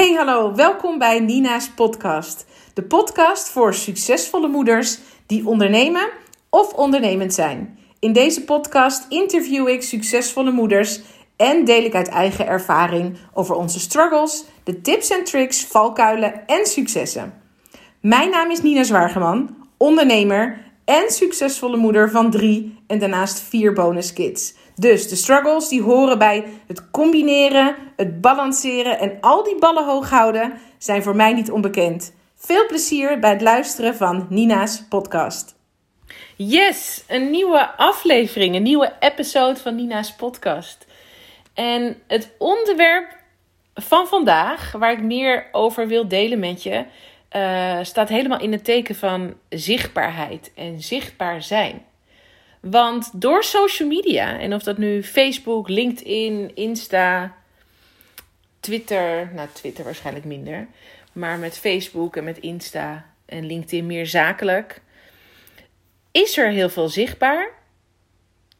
Hey hallo, welkom bij Nina's podcast. De podcast voor succesvolle moeders die ondernemen of ondernemend zijn. In deze podcast interview ik succesvolle moeders en deel ik uit eigen ervaring over onze struggles, de tips en tricks, valkuilen en successen. Mijn naam is Nina Zwaargeman, ondernemer en succesvolle moeder van drie en daarnaast vier bonus kids. Dus de struggles die horen bij het combineren, het balanceren en al die ballen hoog houden zijn voor mij niet onbekend. Veel plezier bij het luisteren van Nina's podcast. Yes, een nieuwe aflevering, een nieuwe episode van Nina's podcast. En het onderwerp van vandaag, waar ik meer over wil delen met je, uh, staat helemaal in het teken van zichtbaarheid en zichtbaar zijn. Want door social media, en of dat nu Facebook, LinkedIn, Insta, Twitter, nou Twitter waarschijnlijk minder, maar met Facebook en met Insta en LinkedIn meer zakelijk, is er heel veel zichtbaar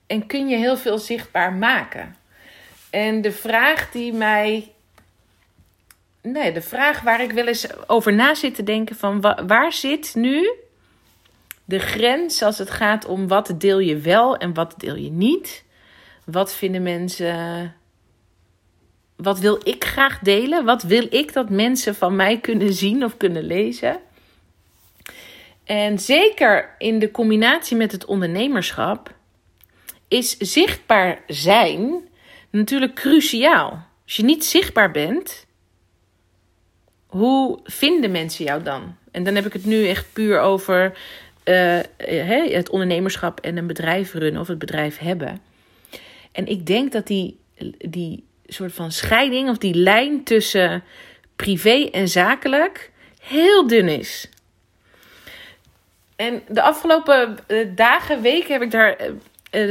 en kun je heel veel zichtbaar maken. En de vraag die mij. Nee, de vraag waar ik wel eens over na zit te denken: van waar zit nu de grens als het gaat om wat deel je wel en wat deel je niet. Wat vinden mensen. Wat wil ik graag delen? Wat wil ik dat mensen van mij kunnen zien of kunnen lezen? En zeker in de combinatie met het ondernemerschap is zichtbaar zijn natuurlijk cruciaal. Als je niet zichtbaar bent, hoe vinden mensen jou dan? En dan heb ik het nu echt puur over uh, het ondernemerschap en een bedrijf runnen of het bedrijf hebben. En ik denk dat die, die soort van scheiding of die lijn tussen privé en zakelijk heel dun is. En de afgelopen uh, dagen, weken heb ik, daar,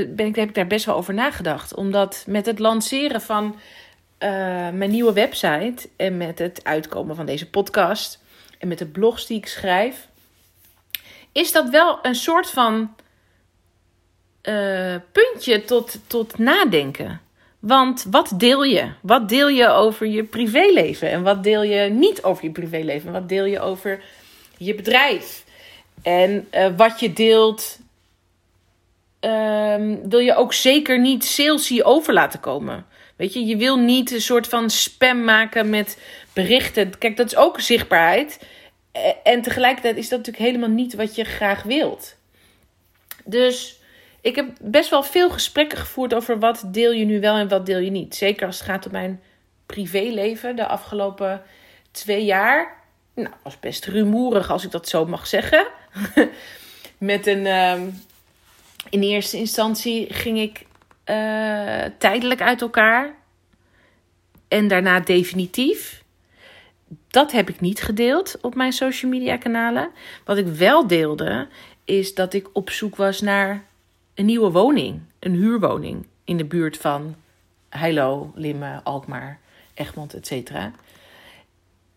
ben ik, heb ik daar best wel over nagedacht. Omdat met het lanceren van mijn nieuwe website en met het uitkomen van deze podcast en met de blogs die ik schrijf, is dat wel een soort van uh, puntje tot, tot nadenken. Want wat deel je? Wat deel je over je privéleven? En wat deel je niet over je privéleven? Wat deel je over je bedrijf? En uh, wat je deelt, uh, wil je ook zeker niet salesy over laten komen. Weet je, je wil niet een soort van spam maken met berichten. Kijk, dat is ook zichtbaarheid. En tegelijkertijd is dat natuurlijk helemaal niet wat je graag wilt. Dus ik heb best wel veel gesprekken gevoerd over wat deel je nu wel en wat deel je niet. Zeker als het gaat om mijn privéleven de afgelopen twee jaar. Nou, was best rumoerig als ik dat zo mag zeggen. Met een. Uh, in eerste instantie ging ik uh, tijdelijk uit elkaar. En daarna definitief dat heb ik niet gedeeld op mijn social media kanalen. Wat ik wel deelde, is dat ik op zoek was naar een nieuwe woning. Een huurwoning in de buurt van Heilo, Limmen, Alkmaar, Egmond, etc.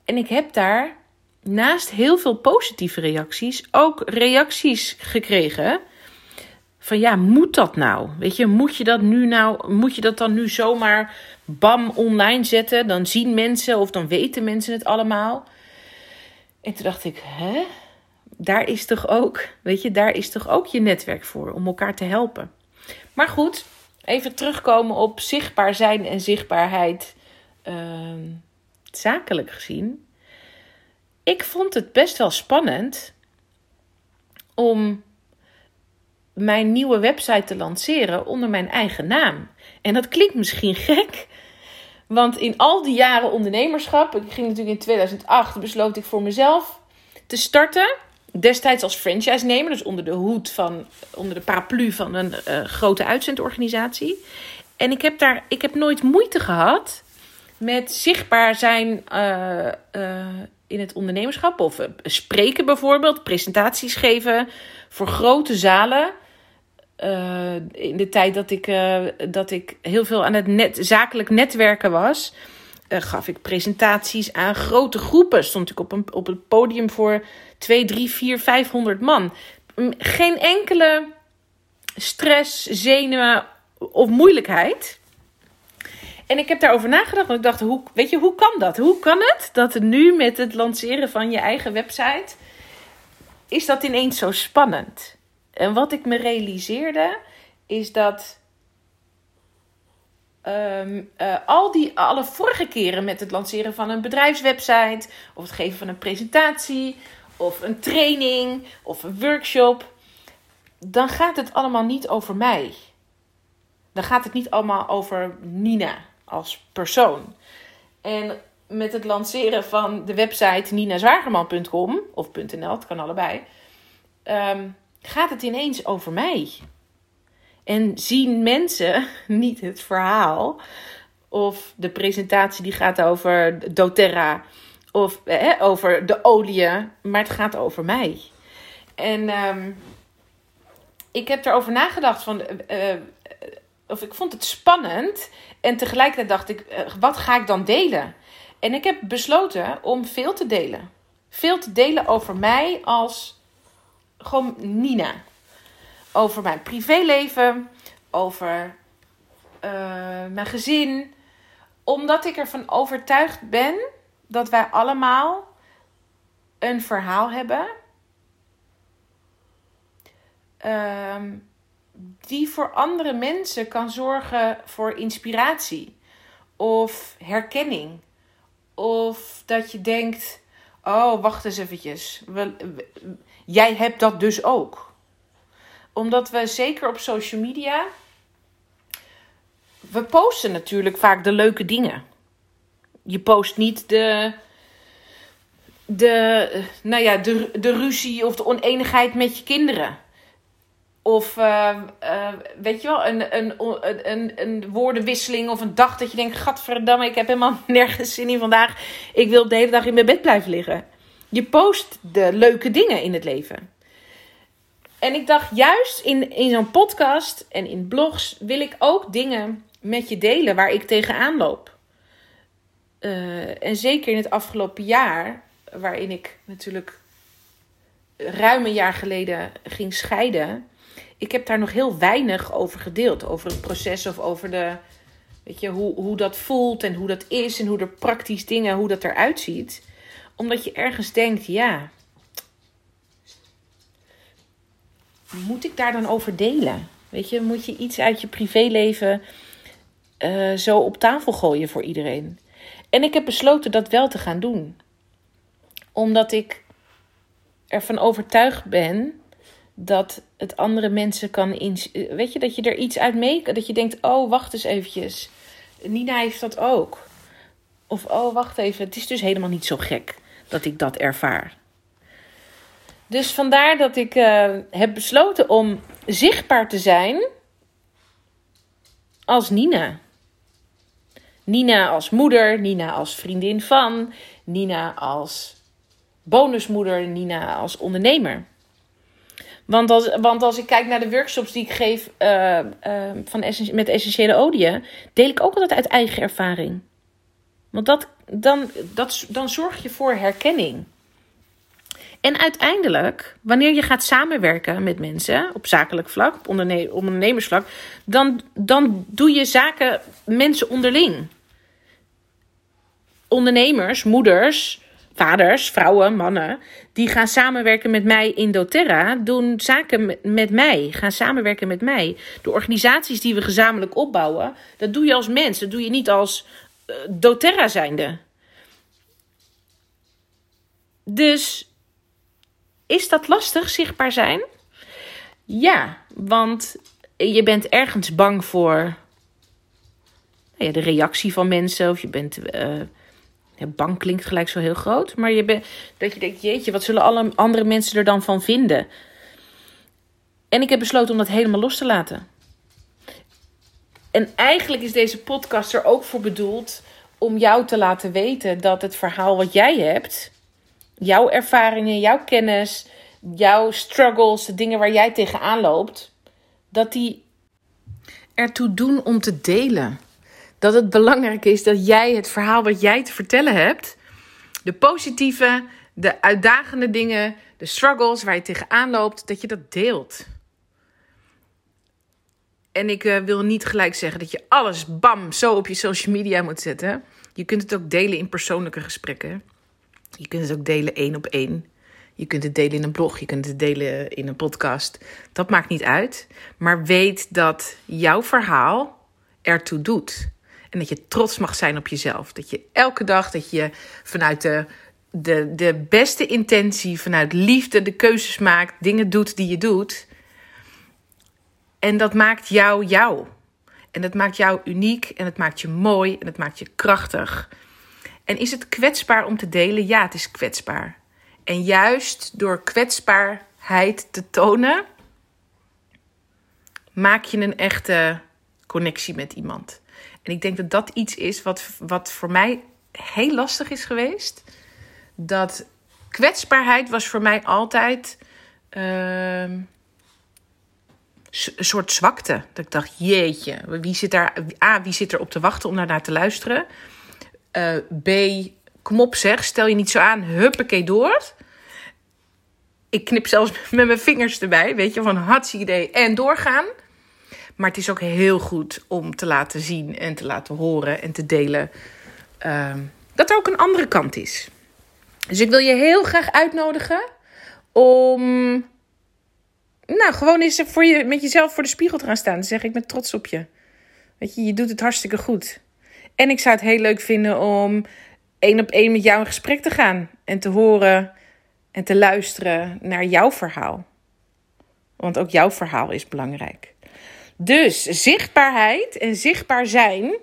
En ik heb daar naast heel veel positieve reacties ook reacties gekregen van ja, moet dat nou? Weet je, moet je dat nu nou, moet je dat dan nu zomaar bam online zetten? Dan zien mensen of dan weten mensen het allemaal. En toen dacht ik, hè? Daar is toch ook, weet je, daar is toch ook je netwerk voor om elkaar te helpen. Maar goed, even terugkomen op zichtbaar zijn en zichtbaarheid uh, zakelijk gezien. Ik vond het best wel spannend om mijn nieuwe website te lanceren onder mijn eigen naam. En dat klinkt misschien gek, want in al die jaren ondernemerschap, ik ging natuurlijk in 2008, besloot ik voor mezelf te starten. Destijds als franchise-nemer, dus onder de hoed van, onder de paraplu van een uh, grote uitzendorganisatie. En ik heb daar, ik heb nooit moeite gehad met zichtbaar zijn uh, uh, in het ondernemerschap. Of spreken bijvoorbeeld, presentaties geven voor grote zalen. Uh, in de tijd dat ik, uh, dat ik heel veel aan het net, zakelijk netwerken was, uh, gaf ik presentaties aan grote groepen. Stond ik op, een, op het podium voor 2, 3, 4, 500 man. Geen enkele stress, zenuwen of moeilijkheid. En ik heb daarover nagedacht. Want ik dacht, hoe, weet je, hoe kan dat? Hoe kan het dat nu met het lanceren van je eigen website... is dat ineens zo spannend? En wat ik me realiseerde, is dat... Um, uh, al die, alle vorige keren met het lanceren van een bedrijfswebsite... of het geven van een presentatie... of een training of een workshop... dan gaat het allemaal niet over mij. Dan gaat het niet allemaal over Nina als persoon. En met het lanceren van de website ninazwagerman.com of .nl, het kan allebei, um, gaat het ineens over mij. En zien mensen niet het verhaal of de presentatie die gaat over doTERRA of over de olie, maar het gaat over mij. En um, ik heb erover nagedacht van, uh, of ik vond het spannend. En tegelijkertijd dacht ik, eh, wat ga ik dan delen? En ik heb besloten om veel te delen. Veel te delen over mij als gewoon Nina. Over mijn privéleven, over uh, mijn gezin. Omdat ik ervan overtuigd ben dat wij allemaal een verhaal hebben. Um, die voor andere mensen kan zorgen voor inspiratie of herkenning. Of dat je denkt: oh, wacht eens eventjes. Jij hebt dat dus ook. Omdat we zeker op social media. We posten natuurlijk vaak de leuke dingen. Je post niet de. De, nou ja, de, de ruzie of de oneenigheid met je kinderen. Of uh, uh, weet je wel, een, een, een, een woordenwisseling of een dag dat je denkt: Gadverdamme, ik heb helemaal nergens zin in vandaag. Ik wil de hele dag in mijn bed blijven liggen. Je post de leuke dingen in het leven. En ik dacht, juist in, in zo'n podcast en in blogs wil ik ook dingen met je delen waar ik tegenaan loop. Uh, en zeker in het afgelopen jaar, waarin ik natuurlijk ruim een jaar geleden ging scheiden ik heb daar nog heel weinig over gedeeld. Over het proces of over de, weet je, hoe, hoe dat voelt en hoe dat is en hoe er praktisch dingen, hoe dat eruit ziet. Omdat je ergens denkt, ja, moet ik daar dan over delen? Weet je, moet je iets uit je privéleven uh, zo op tafel gooien voor iedereen? En ik heb besloten dat wel te gaan doen. Omdat ik ervan overtuigd ben dat het andere mensen kan in. Weet je, dat je er iets uit mee. Dat je denkt: oh, wacht eens eventjes. Nina heeft dat ook. Of oh, wacht even. Het is dus helemaal niet zo gek dat ik dat ervaar. Dus vandaar dat ik uh, heb besloten om zichtbaar te zijn als Nina. Nina als moeder, Nina als vriendin van, Nina als bonusmoeder, Nina als ondernemer. Want als, want als ik kijk naar de workshops die ik geef uh, uh, van met essentiële oliën, deel ik ook altijd uit eigen ervaring. Want dat, dan, dat, dan zorg je voor herkenning. En uiteindelijk, wanneer je gaat samenwerken met mensen op zakelijk vlak, op ondernemersvlak, dan, dan doe je zaken mensen onderling. Ondernemers, moeders, vaders, vrouwen, mannen, die gaan samenwerken met mij in doTERRA, doen zaken met mij, gaan samenwerken met mij. De organisaties die we gezamenlijk opbouwen, dat doe je als mens, dat doe je niet als uh, doTERRA zijnde. Dus is dat lastig, zichtbaar zijn? Ja, want je bent ergens bang voor nou ja, de reactie van mensen, of je bent. Uh, bang klinkt gelijk zo heel groot. Maar je bent, dat je denkt, jeetje, wat zullen alle andere mensen er dan van vinden? En ik heb besloten om dat helemaal los te laten. En eigenlijk is deze podcast er ook voor bedoeld om jou te laten weten dat het verhaal wat jij hebt, jouw ervaringen, jouw kennis, jouw struggles, de dingen waar jij tegenaan loopt, dat die ertoe doen om te delen dat het belangrijk is dat jij het verhaal wat jij te vertellen hebt, de positieve, de uitdagende dingen, de struggles waar je tegenaan loopt, dat je dat deelt. En ik uh, wil niet gelijk zeggen dat je alles bam zo op je social media moet zetten. Je kunt het ook delen in persoonlijke gesprekken. Je kunt het ook delen één op één. Je kunt het delen in een blog, je kunt het delen in een podcast. Dat maakt niet uit. Maar weet dat jouw verhaal ertoe doet. En dat je trots mag zijn op jezelf. Dat je elke dag dat je vanuit de, de, de beste intentie, vanuit liefde de keuzes maakt, dingen doet die je doet. En dat maakt jou jou. En dat maakt jou uniek en het maakt je mooi en het maakt je krachtig. En is het kwetsbaar om te delen? Ja, het is kwetsbaar. En juist door kwetsbaarheid te tonen, maak je een echte connectie met iemand. En ik denk dat dat iets is wat, wat voor mij heel lastig is geweest. Dat kwetsbaarheid was voor mij altijd uh, een soort zwakte. Dat ik dacht, jeetje, wie zit, daar, A, wie zit er op te wachten om daarnaar te luisteren? Uh, B, kom op zeg, stel je niet zo aan, huppakee door. Ik knip zelfs met mijn vingers erbij, weet je, van hartstikke idee en doorgaan. Maar het is ook heel goed om te laten zien en te laten horen en te delen uh, dat er ook een andere kant is. Dus ik wil je heel graag uitnodigen om nou, gewoon eens voor je, met jezelf voor de spiegel te gaan staan. Dan zeg ik met trots op je. Weet je, je doet het hartstikke goed. En ik zou het heel leuk vinden om één op één met jou in gesprek te gaan. En te horen en te luisteren naar jouw verhaal. Want ook jouw verhaal is belangrijk. Dus zichtbaarheid en zichtbaar zijn,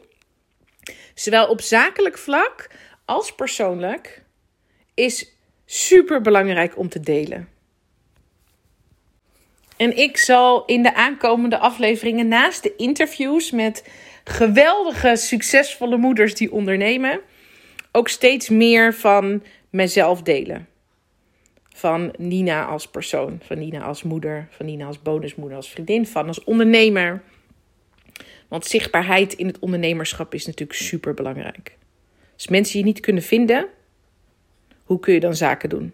zowel op zakelijk vlak als persoonlijk, is super belangrijk om te delen. En ik zal in de aankomende afleveringen naast de interviews met geweldige, succesvolle moeders die ondernemen, ook steeds meer van mezelf delen. Van Nina als persoon, van Nina als moeder, van Nina als bonusmoeder, als vriendin, van als ondernemer. Want zichtbaarheid in het ondernemerschap is natuurlijk super belangrijk. Als mensen je niet kunnen vinden, hoe kun je dan zaken doen?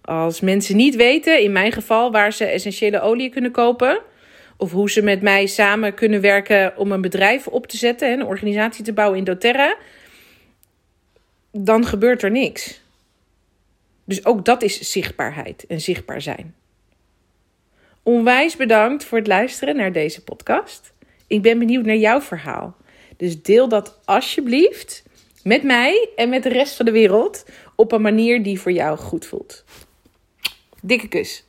Als mensen niet weten, in mijn geval, waar ze essentiële olie kunnen kopen, of hoe ze met mij samen kunnen werken om een bedrijf op te zetten, een organisatie te bouwen in doTERRA, dan gebeurt er niks. Dus ook dat is zichtbaarheid en zichtbaar zijn. Onwijs bedankt voor het luisteren naar deze podcast. Ik ben benieuwd naar jouw verhaal. Dus deel dat alsjeblieft met mij en met de rest van de wereld op een manier die voor jou goed voelt. Dikke kus.